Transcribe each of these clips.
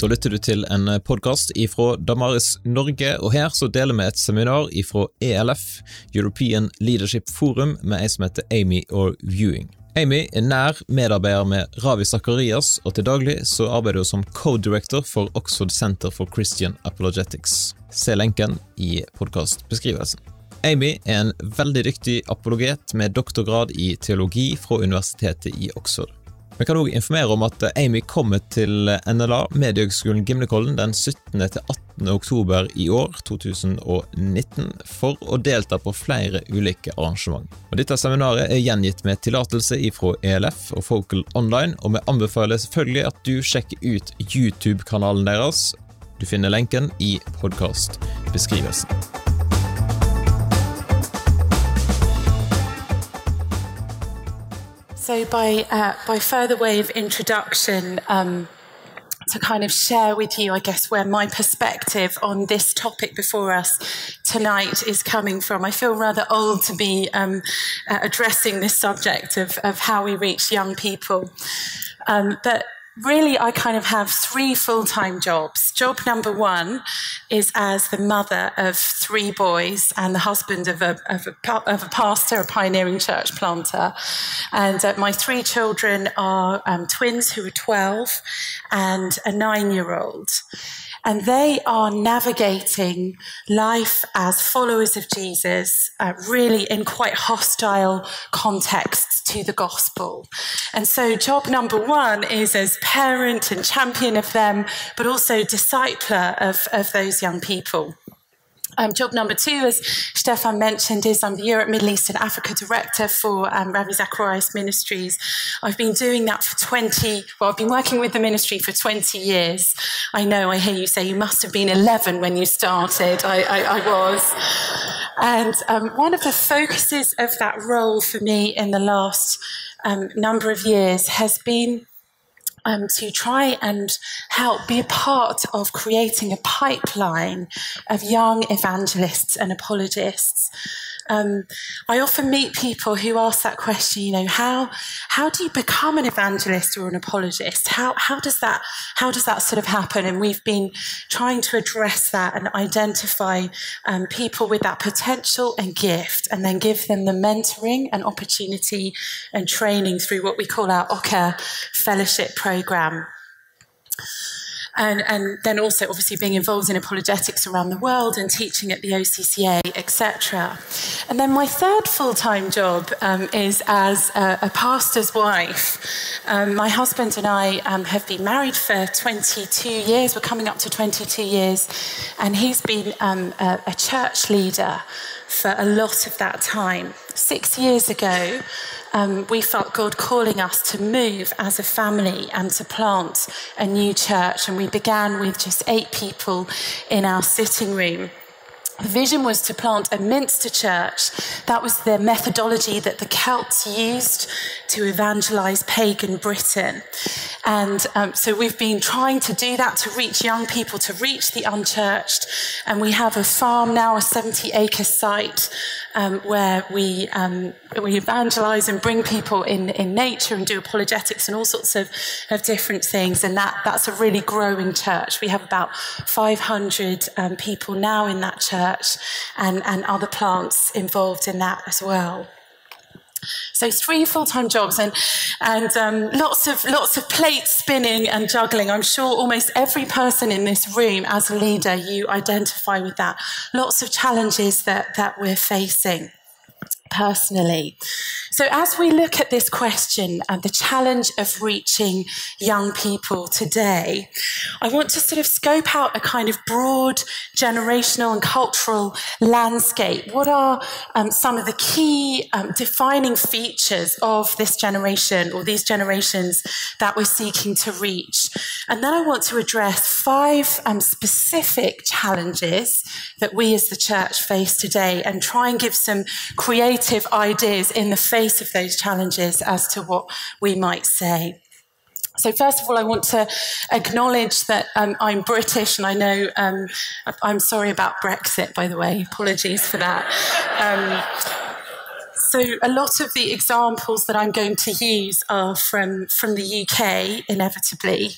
Da lytter du til en podkast ifra Damaris Norge, og her så deler vi et seminar ifra ELF, European Leadership Forum, med ei som heter Amy or Viewing. Amy er nær medarbeider med Ravi Zakarias, og til daglig så arbeider hun som co-director for Oxford Center for Christian Apologetics. Se lenken i podkastbeskrivelsen. Amy er en veldig dyktig apologet med doktorgrad i teologi fra Universitetet i Oxford. Vi kan òg informere om at Amy kommer til NLA, Mediehøgskolen Gimlekollen, den 17. til 18. oktober i år, 2019, for å delta på flere ulike arrangement. Og dette seminaret er gjengitt med tillatelse fra ELF og Focal Online, og vi anbefaler selvfølgelig at du sjekker ut YouTube-kanalen deres. Du finner lenken i podkastbeskrivelsen. So, by uh, by further way of introduction, um, to kind of share with you, I guess, where my perspective on this topic before us tonight is coming from. I feel rather old to be um, uh, addressing this subject of, of how we reach young people. Um, but really, I kind of have three full time jobs. Job number one is as the mother of three boys and the husband of a, of a, of a pastor, a pioneering church planter. And uh, my three children are um, twins who are 12 and a nine year old and they are navigating life as followers of Jesus, uh, really in quite hostile contexts to the gospel. And so, job number one is as parent and champion of them, but also discipler of, of those young people. Um, job number two, as Stefan mentioned, is I'm the Europe, Middle East, and Africa Director for um, Ravi Zacharias Ministries. I've been doing that for 20, well, I've been working with the ministry for 20 years. I know, I hear you say you must have been 11 when you started. I, I, I was. And um, one of the focuses of that role for me in the last um, number of years has been um, to try and help be a part of creating a pipeline of young evangelists and apologists um, I often meet people who ask that question. You know, how how do you become an evangelist or an apologist? How how does that how does that sort of happen? And we've been trying to address that and identify um, people with that potential and gift, and then give them the mentoring and opportunity and training through what we call our OCA fellowship program and, and then also obviously being involved in apologetics around the world and teaching at the OCCA, etc. And then my third full-time job um, is as a, a pastor's wife. Um, my husband and I um, have been married for 22 years. We're coming up to 22 years, and he's been um, a, a church leader for a lot of that time. Six years ago, um, we felt God calling us to move as a family and to plant a new church. And we began with just eight people in our sitting room. The vision was to plant a Minster church. That was the methodology that the Celts used to evangelize pagan Britain. And um, so we've been trying to do that to reach young people, to reach the unchurched. And we have a farm now, a 70 acre site um, where we, um, we evangelize and bring people in, in nature and do apologetics and all sorts of, of different things. And that, that's a really growing church. We have about 500 um, people now in that church and, and other plants involved in that as well. So three full-time jobs and and um, lots of lots of plates spinning and juggling. I'm sure almost every person in this room, as a leader, you identify with that. Lots of challenges that that we're facing personally. So, as we look at this question and the challenge of reaching young people today, I want to sort of scope out a kind of broad generational and cultural landscape. What are um, some of the key um, defining features of this generation or these generations that we're seeking to reach? And then I want to address five um, specific challenges that we as the church face today and try and give some creative ideas in the face of those challenges as to what we might say. So, first of all, I want to acknowledge that um, I'm British, and I know um, I'm sorry about Brexit, by the way. Apologies for that. Um, so, a lot of the examples that I'm going to use are from, from the UK, inevitably.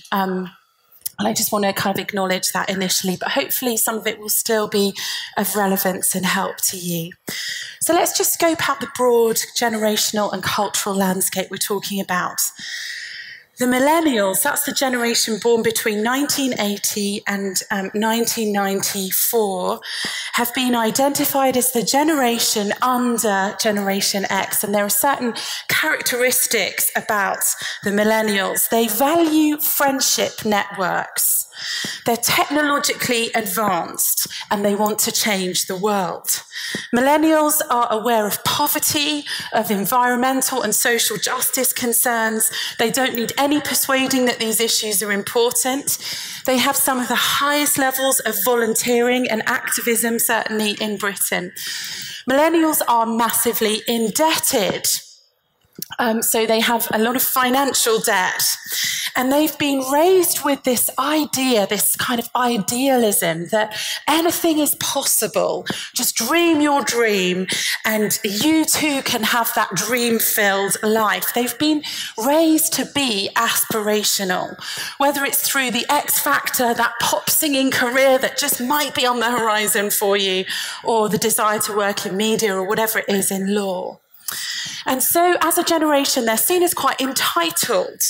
And I just want to kind of acknowledge that initially, but hopefully some of it will still be of relevance and help to you. So let's just scope out the broad generational and cultural landscape we're talking about. The millennials, that's the generation born between 1980 and um, 1994, have been identified as the generation under Generation X. And there are certain characteristics about the millennials. They value friendship networks. They're technologically advanced and they want to change the world. Millennials are aware of poverty, of environmental and social justice concerns. They don't need any persuading that these issues are important. They have some of the highest levels of volunteering and activism, certainly in Britain. Millennials are massively indebted um, so they have a lot of financial debt. And they've been raised with this idea, this kind of idealism that anything is possible. Just dream your dream, and you too can have that dream filled life. They've been raised to be aspirational, whether it's through the X Factor, that pop singing career that just might be on the horizon for you, or the desire to work in media, or whatever it is in law. And so, as a generation, they're seen as quite entitled.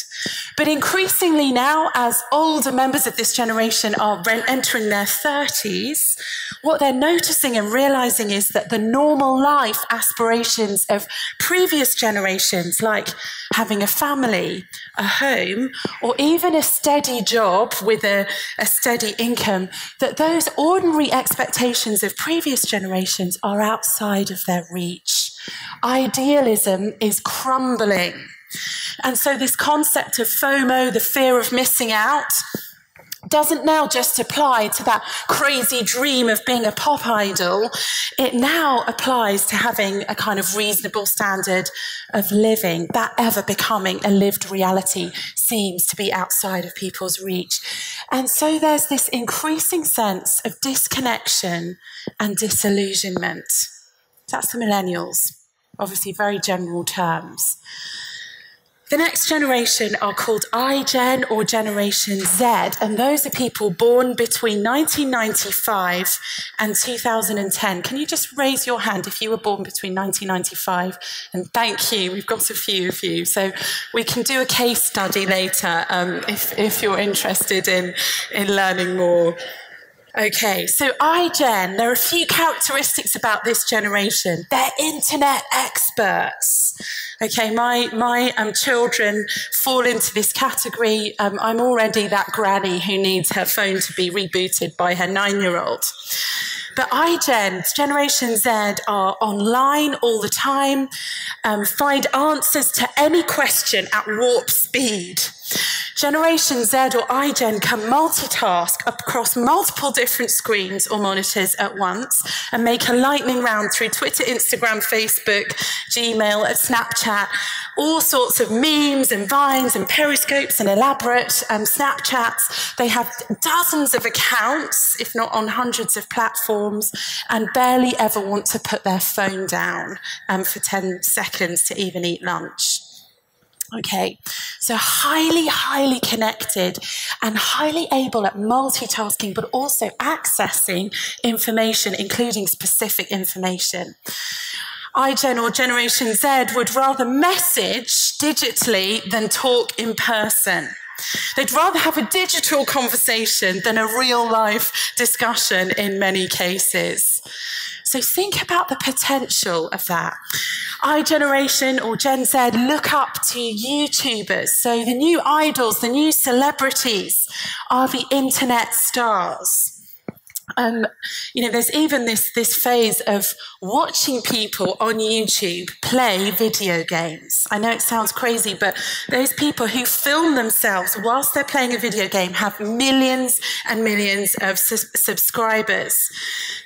But increasingly now, as older members of this generation are entering their 30s, what they're noticing and realizing is that the normal life aspirations of previous generations, like having a family, a home, or even a steady job with a, a steady income, that those ordinary expectations of previous generations are outside of their reach. Idealism is crumbling. And so, this concept of FOMO, the fear of missing out, doesn't now just apply to that crazy dream of being a pop idol. It now applies to having a kind of reasonable standard of living. That ever becoming a lived reality seems to be outside of people's reach. And so there's this increasing sense of disconnection and disillusionment. That's the millennials, obviously, very general terms. The next generation are called iGen or Generation Z, and those are people born between 1995 and 2010. Can you just raise your hand if you were born between 1995? And thank you, we've got a few of you. So we can do a case study later um, if, if you're interested in, in learning more. Okay, so iGen, there are a few characteristics about this generation. They're internet experts. Okay, my, my um, children fall into this category. Um, I'm already that granny who needs her phone to be rebooted by her nine year old. But iGen, Generation Z, are online all the time, um, find answers to any question at warp speed. Generation Z or iGen can multitask across multiple different screens or monitors at once and make a lightning round through Twitter, Instagram, Facebook, Gmail, Snapchat, all sorts of memes and vines and periscopes and elaborate um, Snapchats. They have dozens of accounts, if not on hundreds of platforms, and barely ever want to put their phone down um, for 10 seconds to even eat lunch. Okay, so highly, highly connected and highly able at multitasking, but also accessing information, including specific information iGen or Generation Z would rather message digitally than talk in person. They'd rather have a digital conversation than a real life discussion in many cases. So think about the potential of that. iGeneration or Gen Z look up to YouTubers. So the new idols, the new celebrities are the internet stars. Um, you know, there's even this, this phase of watching people on YouTube play video games. I know it sounds crazy, but those people who film themselves whilst they're playing a video game have millions and millions of su- subscribers.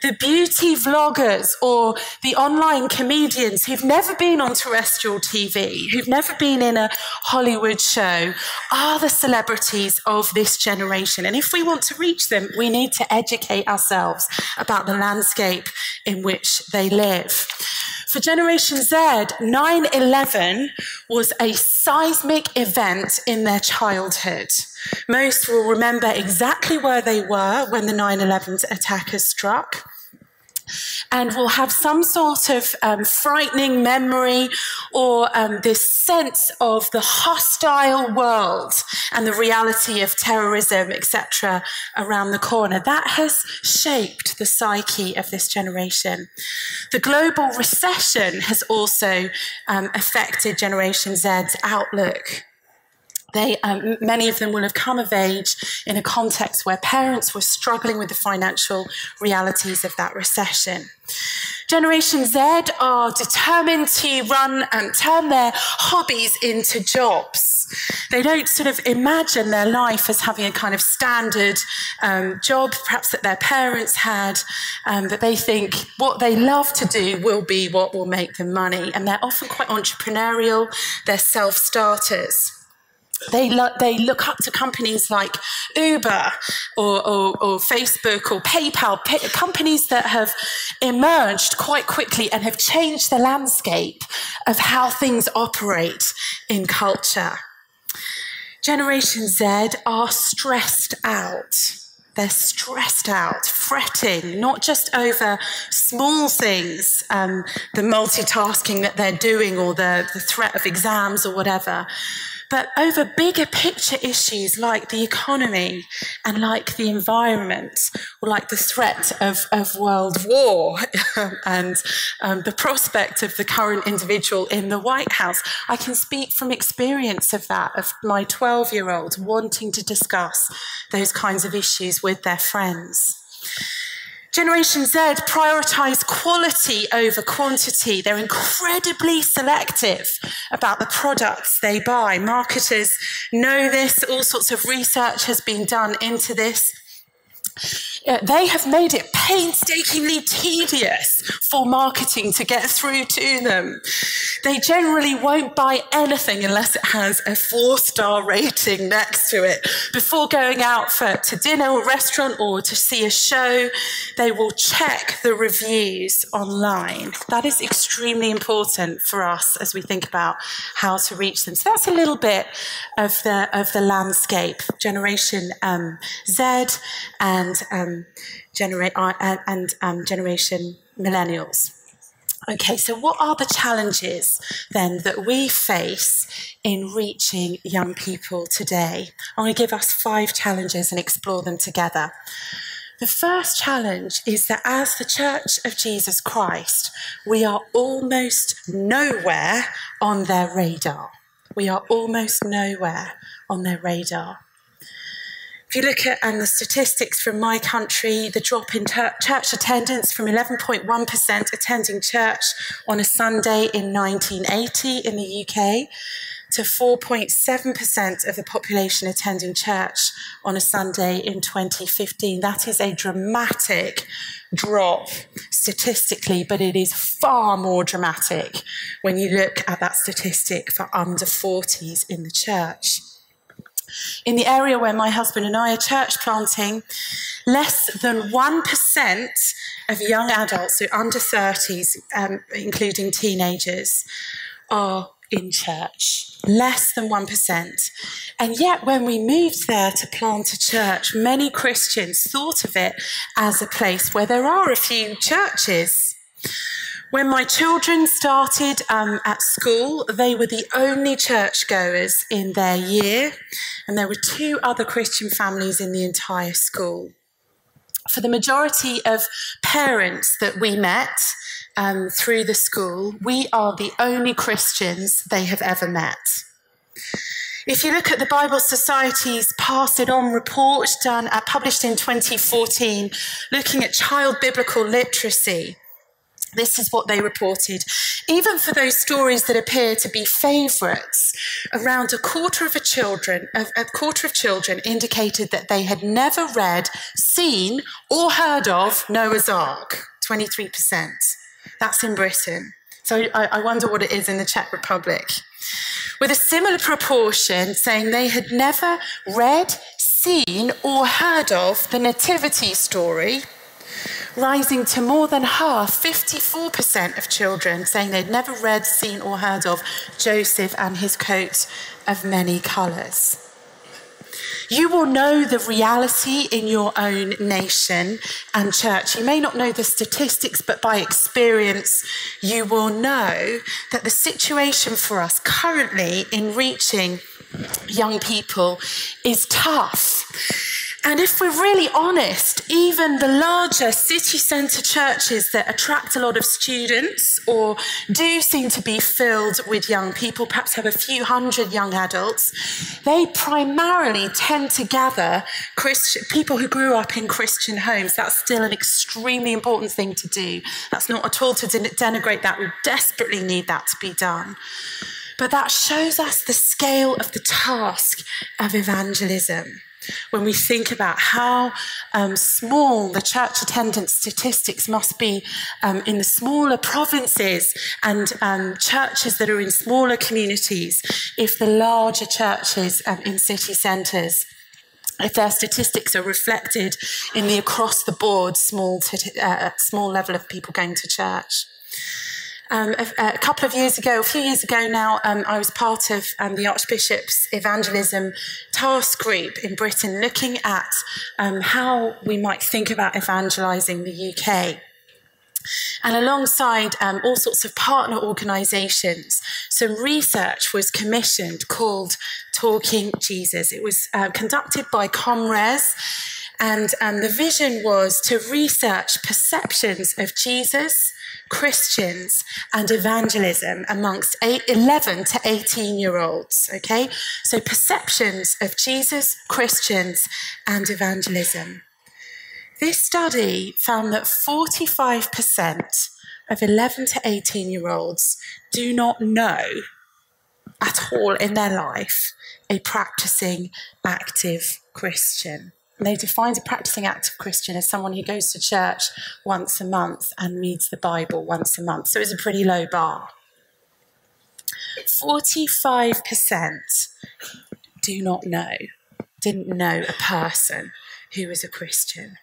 The beauty vloggers or the online comedians who've never been on terrestrial TV, who've never been in a Hollywood show, are the celebrities of this generation. And if we want to reach them, we need to educate ourselves about the landscape in which they live. For Generation Z, 9 11 was a seismic event in their childhood. Most will remember exactly where they were when the 9 11 attackers struck and will have some sort of um, frightening memory or um, this sense of the hostile world and the reality of terrorism, etc., around the corner. That has shaped the psyche of this generation. The global recession has also um, affected Generation Z's outlook they, um, many of them will have come of age in a context where parents were struggling with the financial realities of that recession. Generation Z are determined to run and turn their hobbies into jobs. They don't sort of imagine their life as having a kind of standard um, job, perhaps that their parents had, um, that they think what they love to do will be what will make them money. And they're often quite entrepreneurial, they're self starters they, lo- they look up to companies like Uber or, or, or Facebook or PayPal, pay- companies that have emerged quite quickly and have changed the landscape of how things operate in culture. Generation Z are stressed out. They're stressed out, fretting, not just over small things, um, the multitasking that they're doing or the, the threat of exams or whatever, but over bigger picture issues like the economy and like the environment, or like the threat of, of world war and um, the prospect of the current individual in the White House, I can speak from experience of that, of my 12 year old wanting to discuss those kinds of issues with their friends. Generation Z prioritize quality over quantity. They're incredibly selective about the products they buy. Marketers know this. All sorts of research has been done into this. They have made it painstakingly tedious for marketing to get through to them. They generally won't buy anything unless it has a four star rating next to it. Before going out for, to dinner or restaurant or to see a show, they will check the reviews online. That is extremely important for us as we think about how to reach them. So that's a little bit of the, of the landscape. Generation um, Z and um, genera- uh, and um, generation millennials. Okay, so what are the challenges then that we face in reaching young people today? I'm going to give us five challenges and explore them together. The first challenge is that as the Church of Jesus Christ, we are almost nowhere on their radar. We are almost nowhere on their radar. You look at and the statistics from my country, the drop in ter- church attendance from 11.1% attending church on a Sunday in 1980 in the UK to 4.7% of the population attending church on a Sunday in 2015. That is a dramatic drop statistically, but it is far more dramatic when you look at that statistic for under 40s in the church. In the area where my husband and I are church planting, less than 1% of young adults, so under 30s, um, including teenagers, are in church. Less than 1%. And yet, when we moved there to plant a church, many Christians thought of it as a place where there are a few churches. When my children started um, at school, they were the only churchgoers in their year, and there were two other Christian families in the entire school. For the majority of parents that we met um, through the school, we are the only Christians they have ever met. If you look at the Bible Society's Pass It On report done, uh, published in 2014, looking at child biblical literacy, this is what they reported. Even for those stories that appear to be favourites, around a quarter of a children, a quarter of children indicated that they had never read, seen, or heard of Noah's Ark. Twenty-three percent. That's in Britain. So I, I wonder what it is in the Czech Republic. With a similar proportion saying they had never read, seen, or heard of the Nativity story rising to more than half, 54% of children saying they'd never read, seen, or heard of Joseph and his coat of many colours. You will know the reality in your own nation and church. You may not know the statistics, but by experience, you will know that the situation for us currently in reaching young people is tough. And if we're really honest, even the larger city centre churches that attract a lot of students or do seem to be filled with young people, perhaps have a few hundred young adults, they primarily tend to gather Christian, people who grew up in Christian homes. That's still an extremely important thing to do. That's not at all to denigrate that. We desperately need that to be done. But that shows us the scale of the task of evangelism when we think about how um, small the church attendance statistics must be um, in the smaller provinces and um, churches that are in smaller communities, if the larger churches um, in city centres if their statistics are reflected in the across the board small, uh, small level of people going to church. Um, a, a, couple of years ago, a few years ago now, um, I was part of um, the Archbishop's evangelism task group in Britain, looking at um, how we might think about evangelising the UK. And alongside um, all sorts of partner organisations, some research was commissioned called Talking Jesus. It was uh, conducted by ComRes. And um, the vision was to research perceptions of Jesus, Christians and evangelism amongst eight, 11 to 18 year olds. Okay, so perceptions of Jesus, Christians, and evangelism. This study found that 45% of 11 to 18 year olds do not know at all in their life a practicing active Christian. They defined a practicing active Christian as someone who goes to church once a month and reads the Bible once a month. So it's a pretty low bar. 45% do not know, didn't know a person who was a Christian.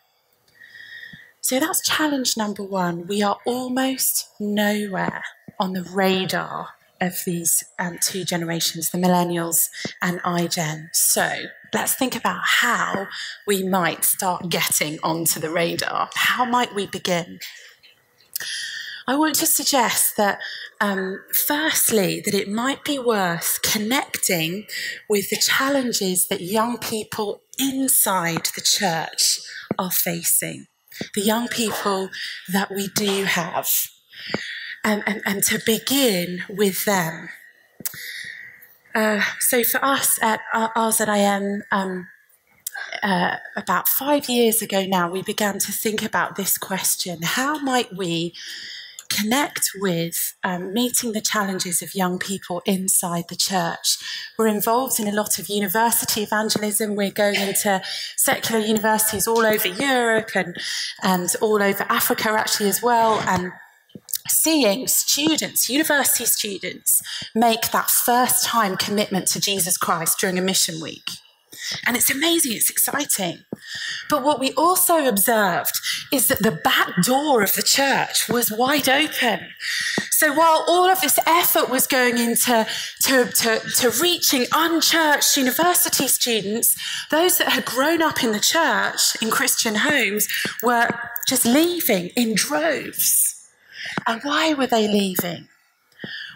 So that's challenge number one. We are almost nowhere on the radar of these um, two generations, the millennials and iGen. So let's think about how we might start getting onto the radar. How might we begin? I want to suggest that, um, firstly, that it might be worth connecting with the challenges that young people inside the church are facing, the young people that we do have, and, and, and to begin with them. Uh, so for us at RZIM, um, uh, about five years ago now, we began to think about this question how might we connect with um, meeting the challenges of young people inside the church? We're involved in a lot of university evangelism. We're going into secular universities all over Europe and, and all over Africa, actually, as well. And seeing students, university students, make that first time commitment to Jesus Christ during a mission week. And it's amazing, it's exciting. But what we also observed is that the back door of the church was wide open. So while all of this effort was going into to, to, to reaching unchurched university students, those that had grown up in the church in Christian homes were just leaving in droves. And why were they leaving?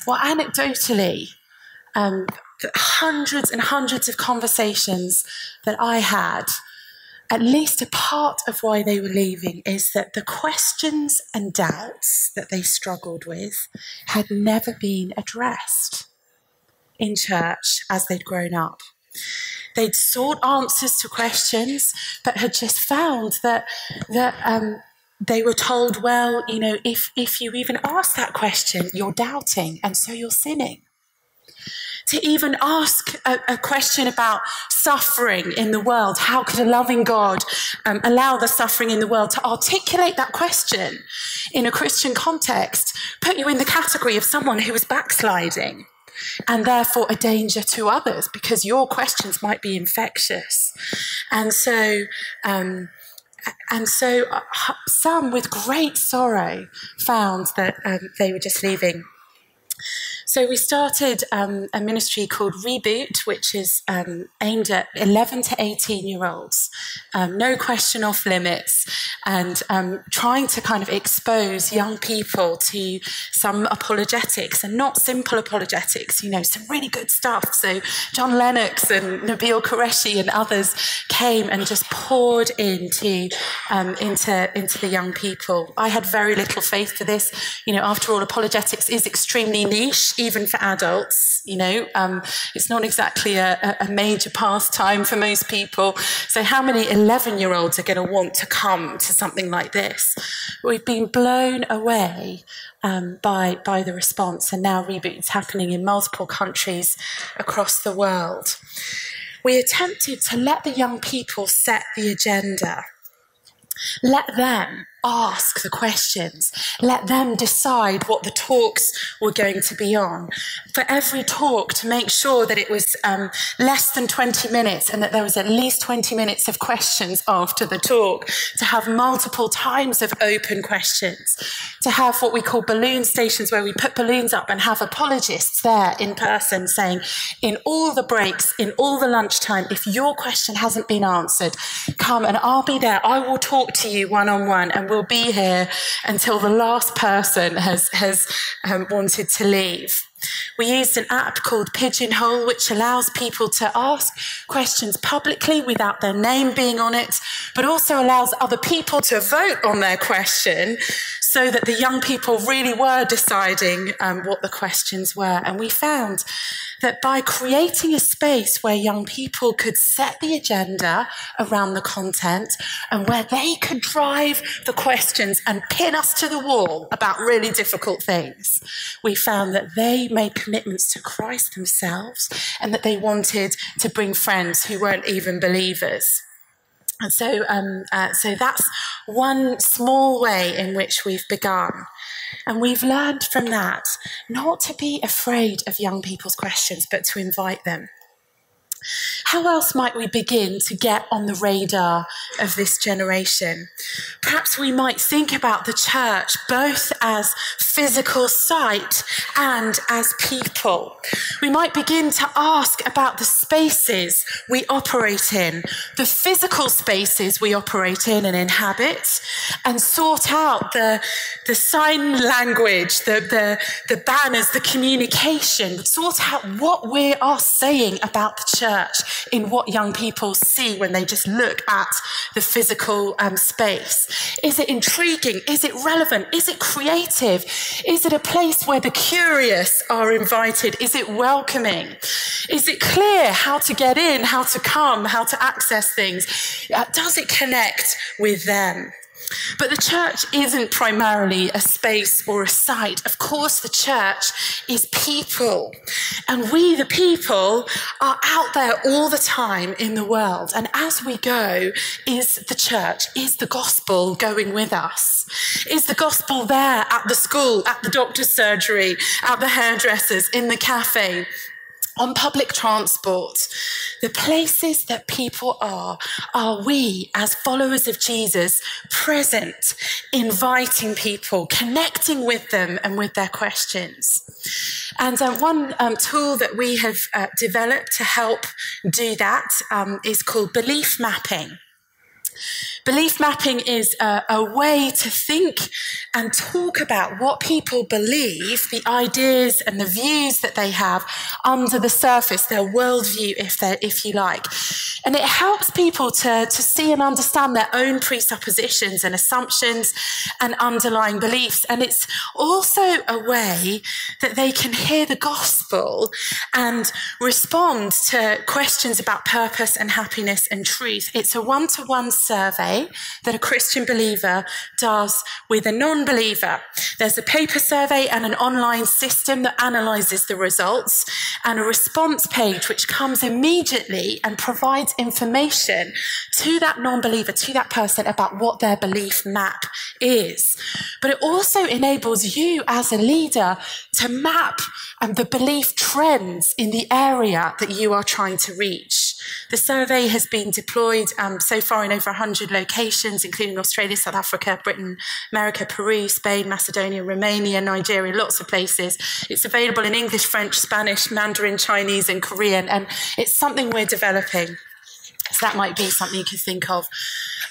Well, anecdotally, um, hundreds and hundreds of conversations that I had, at least a part of why they were leaving is that the questions and doubts that they struggled with had never been addressed in church as they'd grown up. They'd sought answers to questions, but had just found that that um, they were told, well, you know, if, if you even ask that question, you're doubting, and so you're sinning. To even ask a, a question about suffering in the world, how could a loving God um, allow the suffering in the world? To articulate that question in a Christian context put you in the category of someone who was backsliding and therefore a danger to others because your questions might be infectious. And so, um, and so uh, some, with great sorrow, found that um, they were just leaving so we started um, a ministry called Reboot, which is um, aimed at 11 to 18 year olds, um, no question off limits, and um, trying to kind of expose young people to some apologetics and not simple apologetics, you know, some really good stuff. So John Lennox and Nabeel Qureshi and others came and just poured into, um, into, into the young people. I had very little faith for this. You know, after all, apologetics is extremely niche even for adults. You know, um, it's not exactly a, a, major pastime for most people. So, how many 11 year olds are going to want to come to something like this? We've been blown away um, by, by the response, and now Reboot's happening in multiple countries across the world. We attempted to let the young people set the agenda. Let them ask the questions. Let them decide what the talks were going to be on. For every talk, to make sure that it was um, less than 20 minutes and that there was at least 20 minutes of questions after the talk, to have multiple times of open questions, to have what we call balloon stations where we put balloons up and have apologists there in person saying, in all the breaks, in all the lunchtime, if your question hasn't been answered, come and I'll be there. I will talk to you one on one and we'll will be here until the last person has, has um, wanted to leave. We used an app called Pigeonhole, which allows people to ask questions publicly without their name being on it, but also allows other people to vote on their question so that the young people really were deciding um, what the questions were. And we found that by creating a space where young people could set the agenda around the content and where they could drive the questions and pin us to the wall about really difficult things, we found that they made commitments to Christ themselves and that they wanted to bring friends who weren't even believers. And so, um, uh, so that's one small way in which we've begun. And we've learned from that not to be afraid of young people's questions, but to invite them. How else might we begin to get on the radar of this generation? Perhaps we might think about the church both as physical site and as people. We might begin to ask about the spaces we operate in, the physical spaces we operate in and inhabit, and sort out the, the sign language, the, the, the banners, the communication, sort out what we are saying about the church in what young people see when they just look at the physical um, space? Is it intriguing? Is it relevant? Is it creative? Is it a place where the curious are invited? Is it welcoming? Is it clear how to get in, how to come, how to access things? Uh, does it connect with them? But the church isn't primarily a space or a site. Of course, the church is people. And we, the people, are out there all the time in the world. And as we go, is the church, is the gospel going with us? Is the gospel there at the school, at the doctor's surgery, at the hairdressers, in the cafe? On public transport, the places that people are, are we, as followers of Jesus, present, inviting people, connecting with them and with their questions. And uh, one um, tool that we have uh, developed to help do that um, is called belief mapping. Belief mapping is a, a, way to think and talk about what people believe, the ideas and the views that they have under the surface, their worldview, if, if you like. And it helps people to, to see and understand their own presuppositions and assumptions and underlying beliefs. And it's also a way that they can hear the gospel and respond to questions about purpose and happiness and truth. It's a one to one survey that a Christian believer does with a non believer. There's a paper survey and an online system that analyzes the results, and a response page which comes immediately and provides information to that non believer, to that person about what their belief map is. But it also enables you as a leader to map um, the belief trends in the area that you are trying to reach. The survey has been deployed um, so far in over 100 locations, including Australia, South Africa, Britain, America, Peru, Spain, Macedonia, Romania, Nigeria, lots of places. It's available in English, French, Spanish, Mandarin, Chinese, and Korean, and it's something we're developing. So that might be something you could think of.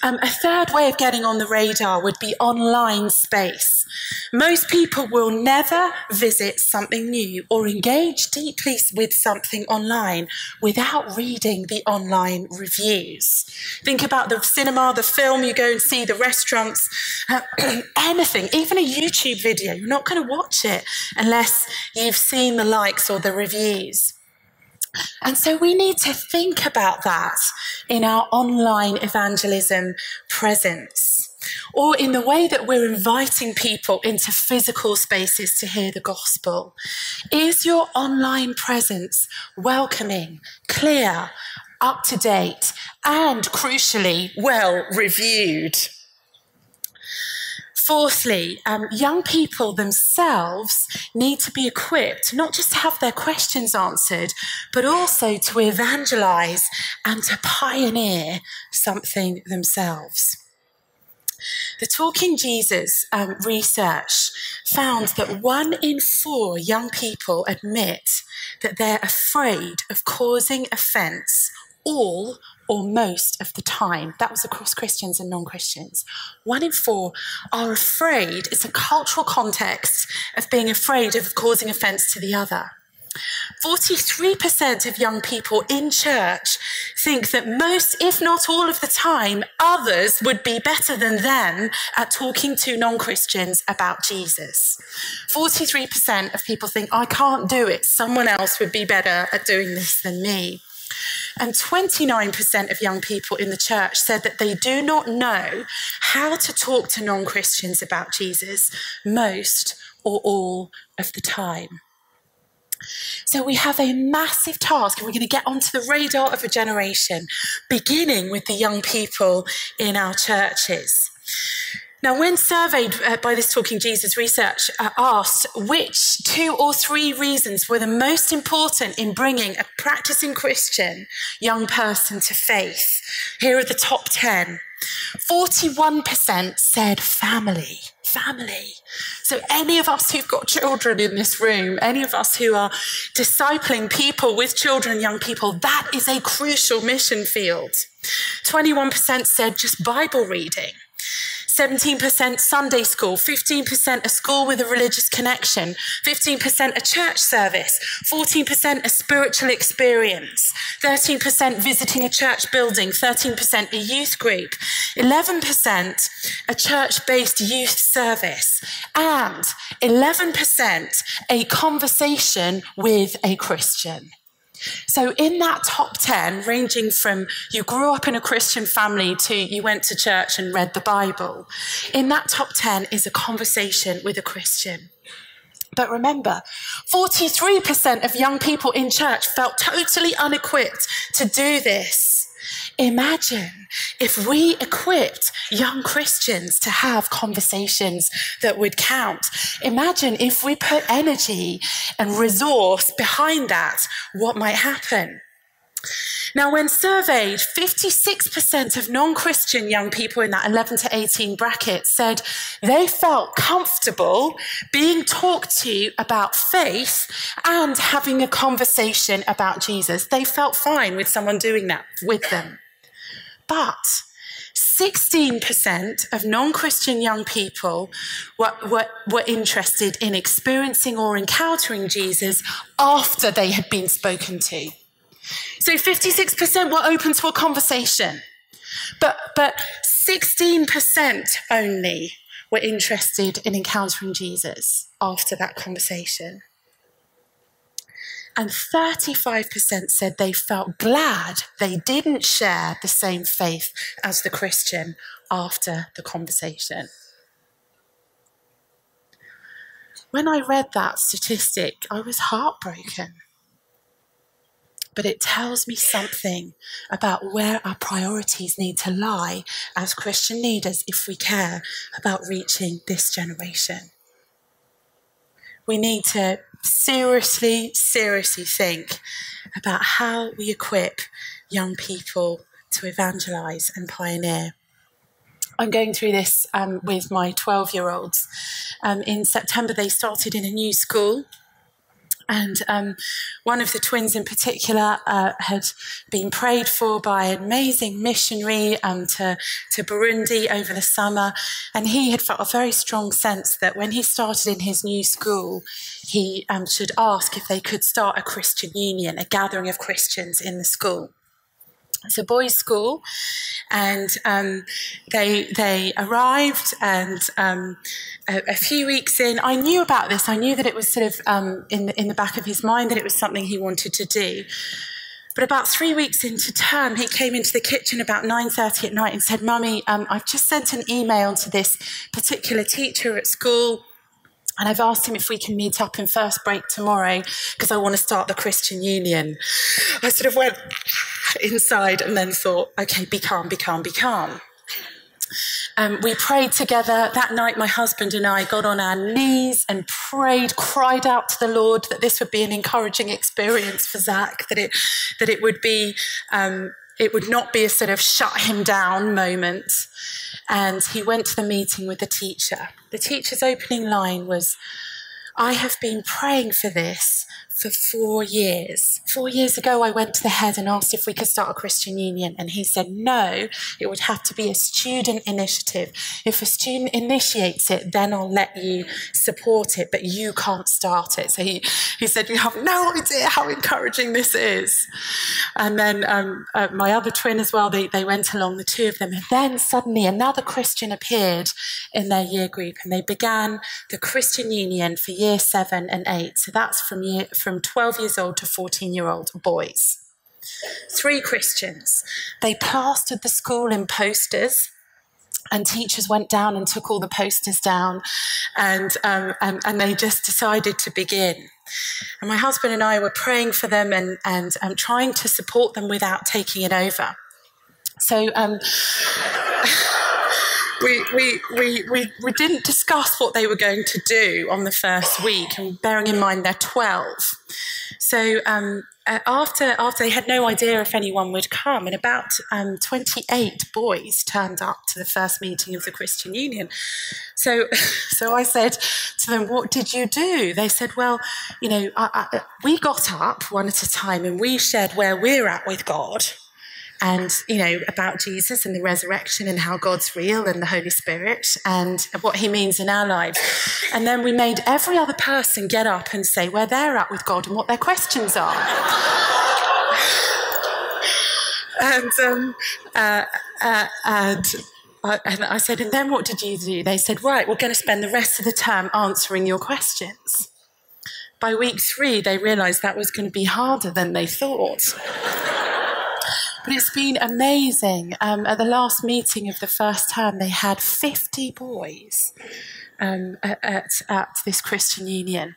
Um, a third way of getting on the radar would be online space. Most people will never visit something new or engage deeply with something online without reading the online reviews. Think about the cinema, the film you go and see, the restaurants, uh, anything, even a YouTube video. You're not going to watch it unless you've seen the likes or the reviews. And so we need to think about that in our online evangelism presence or in the way that we're inviting people into physical spaces to hear the gospel. Is your online presence welcoming, clear, up to date, and crucially, well reviewed? Fourthly, um, young people themselves need to be equipped not just to have their questions answered, but also to evangelize and to pioneer something themselves. The Talking Jesus um, research found that one in four young people admit that they're afraid of causing offense all or most of the time. That was across Christians and non Christians. One in four are afraid, it's a cultural context of being afraid of causing offense to the other. 43% of young people in church think that most, if not all of the time, others would be better than them at talking to non Christians about Jesus. 43% of people think, I can't do it, someone else would be better at doing this than me. And 29% of young people in the church said that they do not know how to talk to non Christians about Jesus most or all of the time. So we have a massive task, and we're going to get onto the radar of a generation, beginning with the young people in our churches. Now, when surveyed uh, by this Talking Jesus research, uh, asked which two or three reasons were the most important in bringing a practicing Christian young person to faith, here are the top 10. 41% said family. Family. So, any of us who've got children in this room, any of us who are discipling people with children, young people, that is a crucial mission field. 21% said just Bible reading. 17% Sunday school, 15% a school with a religious connection, 15% a church service, 14% a spiritual experience, 13% visiting a church building, 13% a youth group, 11% a church based youth service, and 11% a conversation with a Christian. So, in that top 10, ranging from you grew up in a Christian family to you went to church and read the Bible, in that top 10 is a conversation with a Christian. But remember, 43% of young people in church felt totally unequipped to do this. Imagine if we equipped young Christians to have conversations that would count. Imagine if we put energy and resource behind that, what might happen? Now, when surveyed, 56% of non Christian young people in that 11 to 18 bracket said they felt comfortable being talked to about faith and having a conversation about Jesus. They felt fine with someone doing that with them. But 16% of non Christian young people were, were, were, interested in experiencing or encountering Jesus after they had been spoken to. So 56% were open to a conversation, but, but 16% only were interested in encountering Jesus after that conversation and 35% said they felt glad they didn't share the same faith as the Christian after the conversation. When I read that statistic, I was heartbroken. But it tells me something about where our priorities need to lie as Christian leaders if we care about reaching this generation. We need to seriously, seriously think about how we equip young people to evangelize and pioneer. I'm going through this um, with my 12 year olds. Um, in September, they started in a new school and um, one of the twins in particular uh, had been prayed for by an amazing missionary um, to, to Burundi over the summer. And he had felt a very strong sense that when he started in his new school, he um, should ask if they could start a Christian union, a gathering of Christians in the school. It's a boys' school, and um, they they arrived, and um, a, a, few weeks in, I knew about this. I knew that it was sort of um, in the, in the back of his mind that it was something he wanted to do. But about three weeks into term, he came into the kitchen about 9.30 at night and said, Mummy, um, I've just sent an email to this particular teacher at school and I've asked him if we can meet up in first break tomorrow because I want to start the Christian Union. I sort of went inside and then thought, okay, be calm, be calm, be calm. Um, we prayed together. That night, my husband and I got on our knees and prayed, cried out to the Lord that this would be an encouraging experience for Zach, that it, that it would be, um, it would not be a sort of shut him down moment. And he went to the meeting with the teacher. The teacher's opening line was, I have been praying for this for four years. Four years ago, I went to the head and asked if we could start a Christian union, and he said no, it would have to be a student initiative. If a student initiates it, then I'll let you support it, but you can't start it. So he, he said, You have no idea how encouraging this is. And then um, uh, my other twin as well, they, they went along, the two of them, and then suddenly another Christian appeared in their year group, and they began the Christian Union for year seven and eight. So that's from year from 12 years old to 14 year old boys. Three Christians. They plastered the school in posters and teachers went down and took all the posters down and, um, and, and, they just decided to begin. And my husband and I were praying for them and, and um, trying to support them without taking it over. So um, we, we, we, we, we didn't discuss what they were going to do on the first week, and bearing in mind they're 12. So um, uh, after, after they had no idea if anyone would come, and about um, 28 boys turned up to the first meeting of the Christian Union. So, so I said to them, What did you do? They said, Well, you know, I, I, we got up one at a time and we shared where we're at with God and you know about Jesus and the resurrection and how God's real and the Holy Spirit and what He means in our lives. And then we made every other person get up and say where they're at with God and what their questions are. and um, uh, uh, and. Uh, and I said, and then what did you do? They said, right, we're going to spend the rest of the term answering your questions. By week three, they realized that was going to be harder than they thought. But it's been amazing. Um, at the last meeting of the first term, they had 50 boys um, at, at this Christian Union.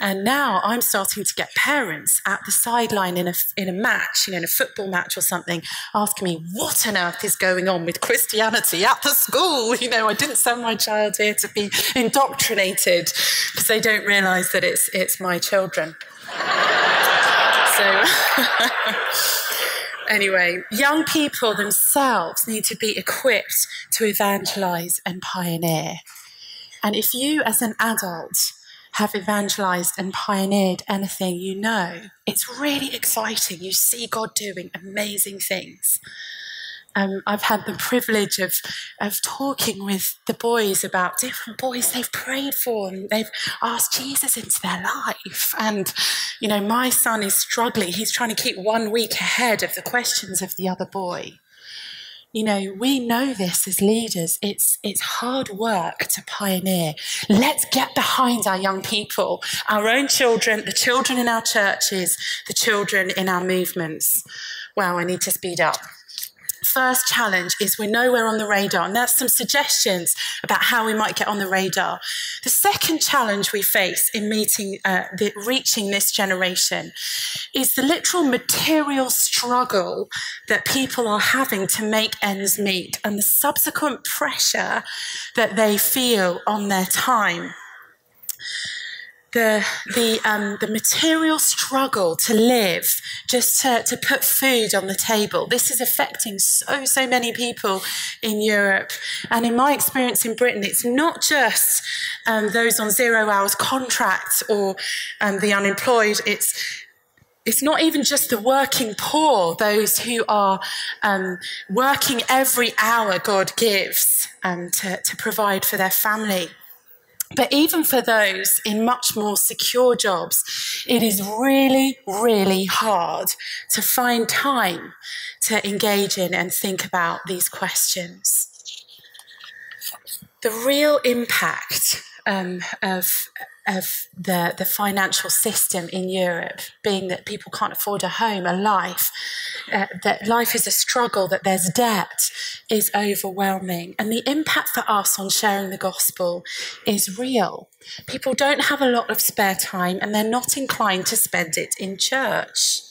And now I'm starting to get parents at the sideline in a, in a match, you know, in a football match or something, asking me, what on earth is going on with Christianity at the school? You know, I didn't send my child here to be indoctrinated because they don't realize that it's, it's my children. so. anyway, young people themselves need to be equipped to evangelize and pioneer. And if you, as an adult, have evangelized and pioneered anything you know, it's really exciting. You see God doing amazing things um, I've had the privilege of of talking with the boys about different boys they've prayed for and they've asked Jesus into their life. And you know, my son is struggling. He's trying to keep one week ahead of the questions of the other boy. You know, we know this as leaders. It's it's hard work to pioneer. Let's get behind our young people, our own children, the children in our churches, the children in our movements. Wow, I need to speed up first challenge is we're nowhere on the radar. And there's some suggestions about how we might get on the radar. The second challenge we face in meeting, uh, the, reaching this generation is the literal material struggle that people are having to make ends meet and the subsequent pressure that they feel on their time. The the um, the material struggle to live, just to, to put food on the table. This is affecting so so many people in Europe, and in my experience in Britain, it's not just um, those on zero hours contracts or um, the unemployed. It's it's not even just the working poor, those who are um, working every hour God gives um, to, to provide for their family. But even for those in much more secure jobs, it is really, really hard to find time to engage in and think about these questions. The real impact um, of of the, the financial system in Europe, being that people can't afford a home, a life, uh, that life is a struggle, that there's debt, is overwhelming. And the impact for us on sharing the gospel is real. People don't have a lot of spare time and they're not inclined to spend it in church.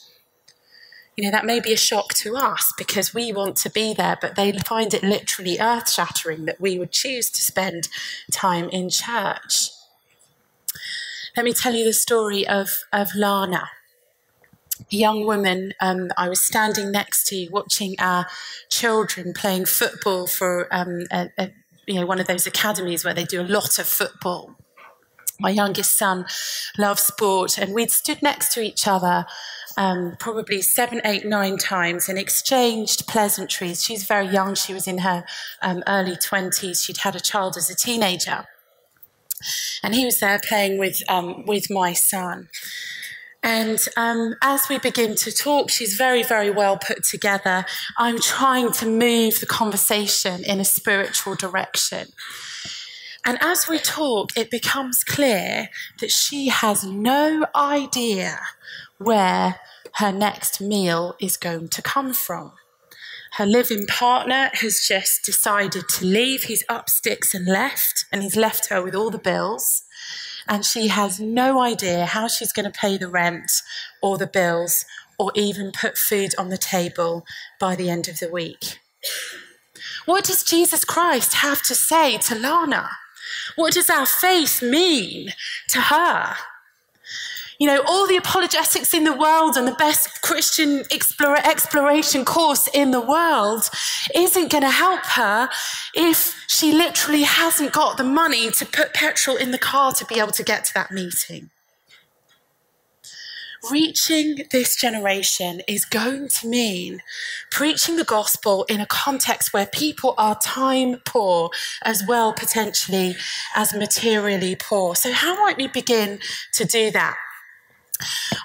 You know, that may be a shock to us because we want to be there, but they find it literally earth shattering that we would choose to spend time in church. Let me tell you the story of, of Lana, a young woman um, I was standing next to watching our children playing football for um, a, a, you know, one of those academies where they do a lot of football. My youngest son loves sport, and we'd stood next to each other um, probably seven, eight, nine times and exchanged pleasantries. She's very young, she was in her um, early 20s, she'd had a child as a teenager and he was there playing with um, with my son. And um, as we begin to talk, she's very, very well put together. I'm trying to move the conversation in a spiritual direction. And as we talk, it becomes clear that she has no idea where her next meal is going to come from. Her living partner has just decided to leave. He's up sticks and left, and he's left her with all the bills. And she has no idea how she's going to pay the rent or the bills or even put food on the table by the end of the week. What does Jesus Christ have to say to Lana? What does our faith mean to her? You know, all the apologetics in the world and the best Christian exploration course in the world isn't going to help her if she literally hasn't got the money to put petrol in the car to be able to get to that meeting. Reaching this generation is going to mean preaching the gospel in a context where people are time poor as well, potentially, as materially poor. So, how might we begin to do that?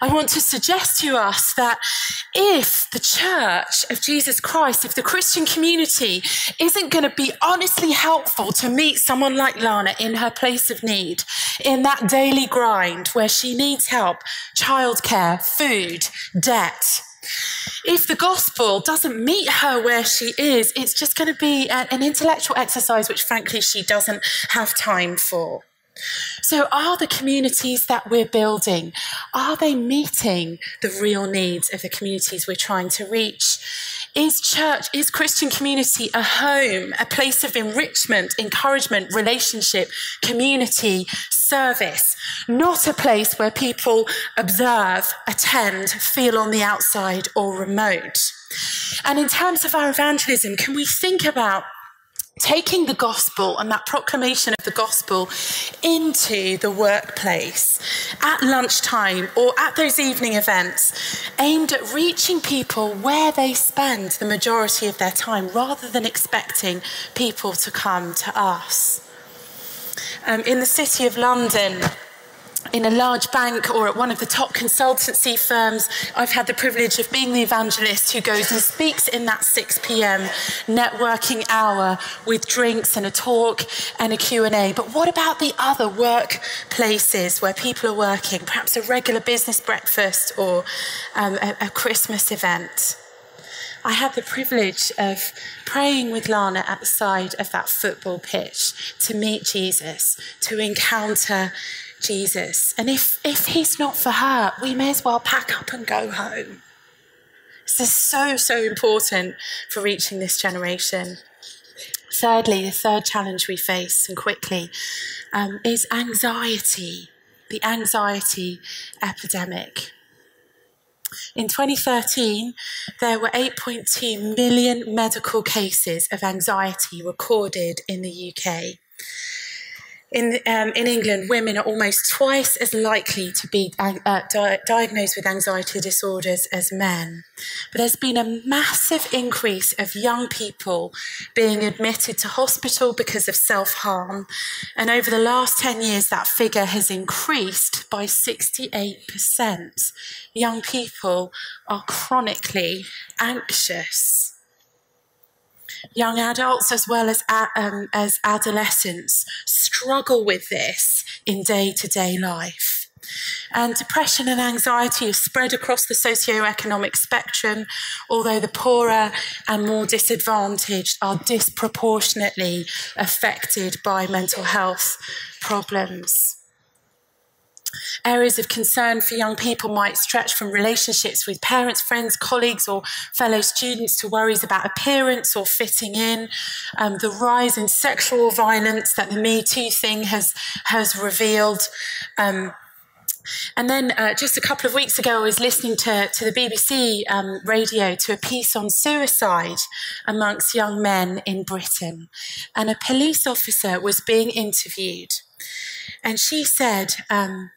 I want to suggest to us that if the church of Jesus Christ, if the Christian community isn't going to be honestly helpful to meet someone like Lana in her place of need, in that daily grind where she needs help, childcare, food, debt, if the gospel doesn't meet her where she is, it's just going to be an intellectual exercise which, frankly, she doesn't have time for. So, are the communities that we're building, are they meeting the real needs of the communities we're trying to reach? Is church, is Christian community a home, a place of enrichment, encouragement, relationship, community, service, not a place where people observe, attend, feel on the outside or remote? And in terms of our evangelism, can we think about taking the gospel and that proclamation of the gospel into the workplace at lunchtime or at those evening events aimed at reaching people where they spend the majority of their time rather than expecting people to come to us. Um, in the city of London, in a large bank or at one of the top consultancy firms, I've had the privilege of being the evangelist who goes and speaks in that 6 p.m. networking hour with drinks and a talk and a Q&A. But what about the other workplaces where people are working, perhaps a regular business breakfast or um, a, a Christmas event? I had the privilege of praying with Lana at the side of that football pitch to meet Jesus, to encounter Jesus. And if, if he's not for her, we may as well pack up and go home. This is so, so important for reaching this generation. Thirdly, the third challenge we face, and quickly, um, is anxiety. the anxiety epidemic. In 2013, there were 8.2 million medical cases of anxiety recorded in the UK. In, um, in England, women are almost twice as likely to be uh, di- diagnosed with anxiety disorders as men. But there's been a massive increase of young people being admitted to hospital because of self harm. And over the last 10 years, that figure has increased by 68%. Young people are chronically anxious young adults as well as, um, as adolescents struggle with this in day to day life. And depression and anxiety are spread across the socio-economic spectrum, although the poorer and more disadvantaged are disproportionately affected by mental health problems. Areas of concern for young people might stretch from relationships with parents, friends, colleagues, or fellow students to worries about appearance or fitting in. Um, the rise in sexual violence that the Me Too thing has, has revealed. Um, and then uh, just a couple of weeks ago, I was listening to, to the BBC um, radio to a piece on suicide amongst young men in Britain. And a police officer was being interviewed. And she said, um,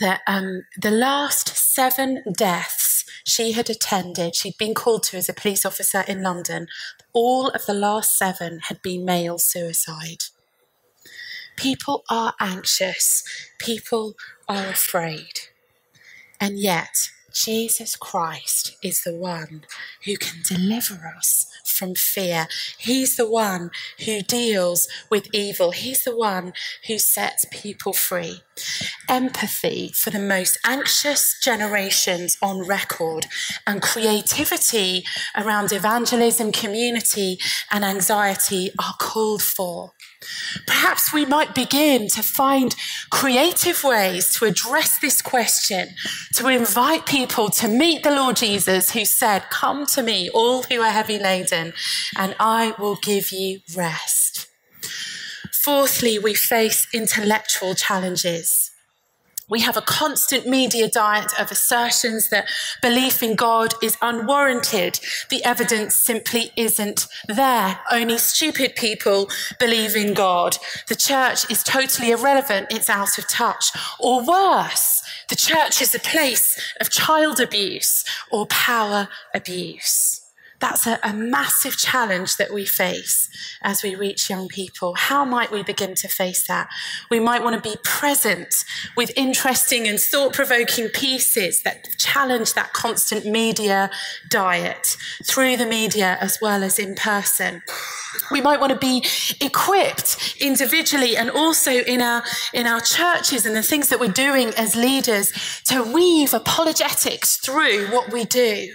that um, the last seven deaths she had attended, she'd been called to as a police officer in London, all of the last seven had been male suicide. People are anxious, people are afraid. And yet, Jesus Christ is the one who can deliver us from fear. He's the one who deals with evil. He's the one who sets people free. Empathy for the most anxious generations on record and creativity around evangelism, community, and anxiety are called for. Perhaps we might begin to find creative ways to address this question, to invite people to meet the Lord Jesus who said, Come to me, all who are heavy laden, and I will give you rest. Fourthly, we face intellectual challenges. We have a constant media diet of assertions that belief in God is unwarranted. The evidence simply isn't there. Only stupid people believe in God. The church is totally irrelevant. It's out of touch. Or worse, the church is a place of child abuse or power abuse that's a, a, massive challenge that we face as we reach young people. How might we begin to face that? We might want to be present with interesting and thought provoking pieces that challenge that constant media diet through the media as well as in person. We might want to be equipped individually and also in our, in our churches and the things that we're doing as leaders to weave apologetics through what we do.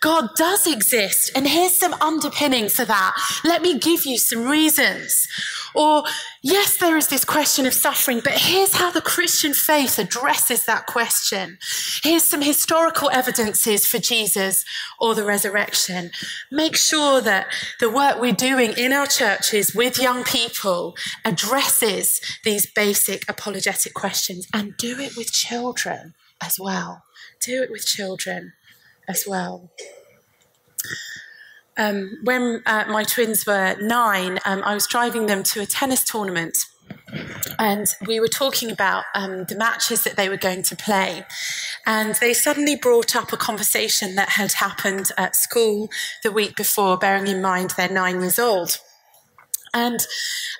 God does exist, and here's some underpinning for that. Let me give you some reasons. Or, yes, there is this question of suffering, but here's how the Christian faith addresses that question. Here's some historical evidences for Jesus or the resurrection. Make sure that the work we're doing in our churches with young people addresses these basic apologetic questions and do it with children as well. Do it with children as well. Um, when uh, my twins were nine, um, I was driving them to a tennis tournament. And we were talking about um, the matches that they were going to play. And they suddenly brought up a conversation that had happened at school the week before, bearing in mind they're nine years old. And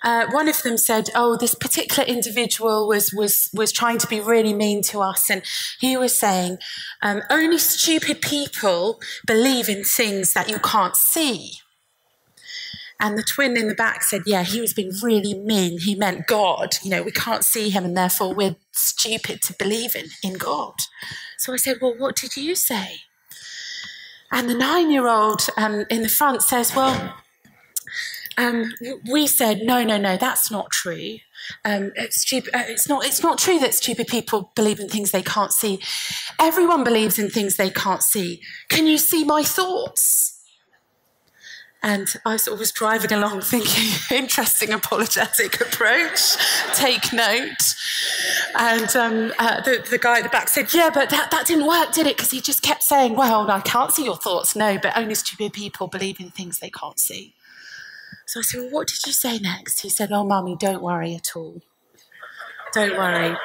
uh, one of them said, "Oh, this particular individual was was was trying to be really mean to us," and he was saying, um, "Only stupid people believe in things that you can't see." And the twin in the back said, "Yeah, he was being really mean. He meant God. You know, we can't see him, and therefore we're stupid to believe in in God." So I said, "Well, what did you say?" And the nine-year-old um, in the front says, "Well." Um, we said, no, no, no, that's not true. Um, it's, stupid, uh, it's, not, it's not true that stupid people believe in things they can't see. Everyone believes in things they can't see. Can you see my thoughts? And I sort of was driving along thinking, interesting apologetic approach, take note. And um, uh, the, the guy at the back said, Yeah, but that, that didn't work, did it? Because he just kept saying, Well, I can't see your thoughts. No, but only stupid people believe in things they can't see. So I said, Well, what did you say next? He said, Oh, mummy, don't worry at all. Don't worry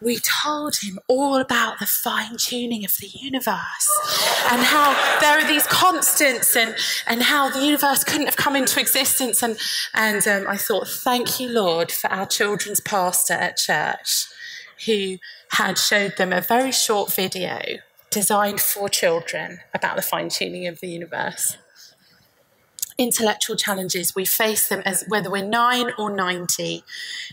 we told him all about the fine tuning of the universe and how there are these constants and, and how the universe couldn't have come into existence. And, and um, I thought, thank you, Lord, for our children's pastor at church who had showed them a very short video designed for children about the fine tuning of the universe intellectual challenges, we face them as whether we're nine or 90,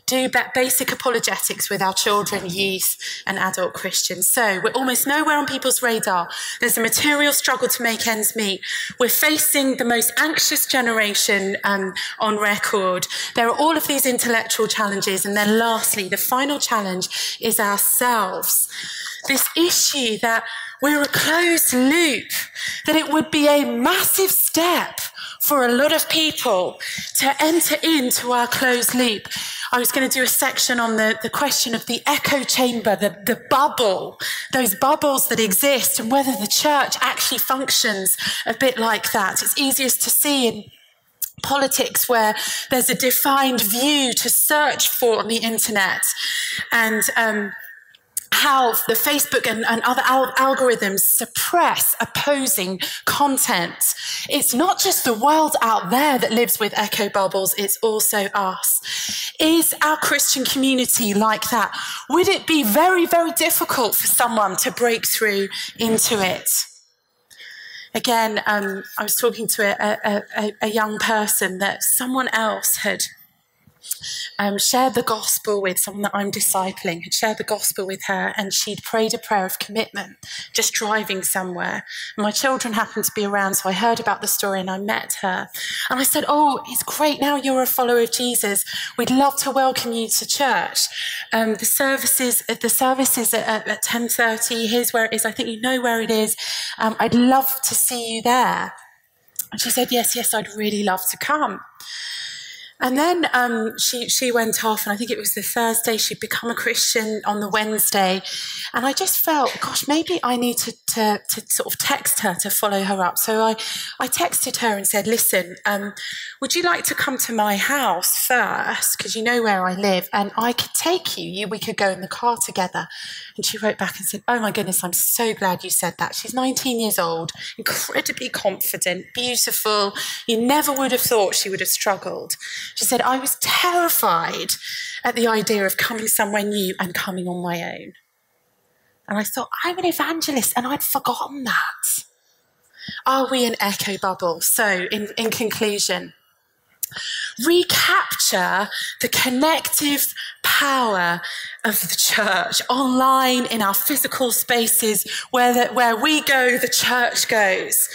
do basic apologetics with our children, youth, and adult Christians. So we're almost nowhere on people's radar. There's a material struggle to make ends meet. We're facing the most anxious generation um, on record. There are all of these intellectual challenges. And then lastly, the final challenge is ourselves. This issue that we're a closed loop, that it would be a massive step for a lot of people to enter into our closed loop. I was going to do a section on the, the question of the echo chamber, the, the bubble, those bubbles that exist, and whether the church actually functions a bit like that. It's easiest to see in politics where there's a defined view to search for on the internet. And um, how the Facebook and, and other al- algorithms suppress opposing content. It's not just the world out there that lives with echo bubbles, it's also us. Is our Christian community like that? Would it be very, very difficult for someone to break through into it? Again, um, I was talking to a, a, a, a young person that someone else had um, shared the gospel with someone that I'm discipling, had shared the gospel with her, and she'd prayed a prayer of commitment just driving somewhere. My children happened to be around, so I heard about the story and I met her. And I said, Oh, it's great now you're a follower of Jesus. We'd love to welcome you to church. Um, the services, the services at, at 10.30, here's where it is. I think you know where it is. Um, I'd love to see you there. And she said, Yes, yes, I'd really love to come. And then um, she she went off, and I think it was the Thursday she'd become a Christian on the Wednesday, and I just felt, gosh, maybe I need to to, to sort of text her to follow her up. So I I texted her and said, listen, um, would you like to come to my house first because you know where I live, and I could take you. You we could go in the car together. And she wrote back and said, oh my goodness, I'm so glad you said that. She's 19 years old, incredibly confident, beautiful. You never would have thought she would have struggled. She said, I was terrified at the idea of coming somewhere new and coming on my own. And I thought, I'm an evangelist, and I'd forgotten that. Are we an echo bubble? So, in, in conclusion, recapture the connective power of the church online in our physical spaces where, the, where we go, the church goes.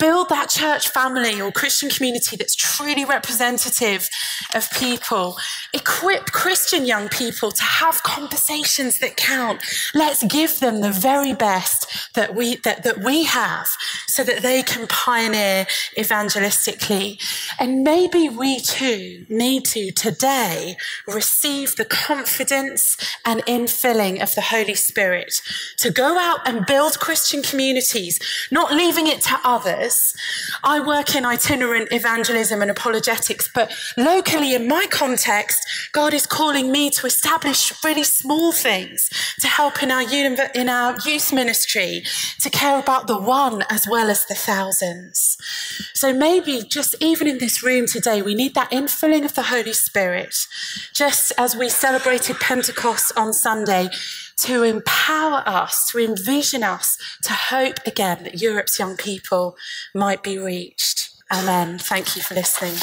Build that church family or Christian community that's truly representative of people. Equip Christian young people to have conversations that count. Let's give them the very best that we, that, that we have so that they can pioneer evangelistically. And maybe we too need to today receive the confidence and infilling of the Holy Spirit to go out and build Christian communities, not leaving it to others. I work in itinerant evangelism and apologetics, but locally in my context, God is calling me to establish really small things to help in our, in our youth ministry, to care about the one as well as the thousands. So maybe just even in this room today, we need that infilling of the Holy Spirit, just as we celebrated Pentecost on Sunday to empower us, to envision us, to hope again that Europe's young people might be reached. Amen. Thank you for listening.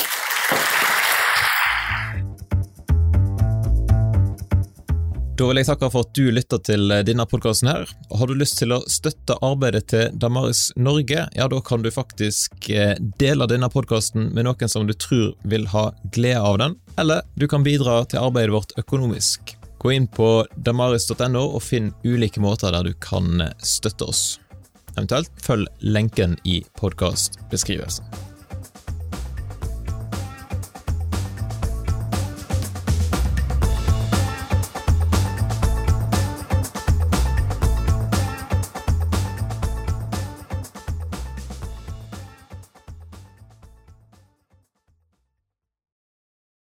Da vil jeg takke for at du lytter til denne podkasten. Har du lyst til å støtte arbeidet til Damaris Norge, ja da kan du faktisk eh, dele denne podkasten med noen som du tror vil ha glede av den, eller du kan bidra til arbeidet vårt økonomisk. Gå inn på damaris.no og finn ulike måter der du kan støtte oss. Eventuelt følg lenken i podkastbeskrivelsen.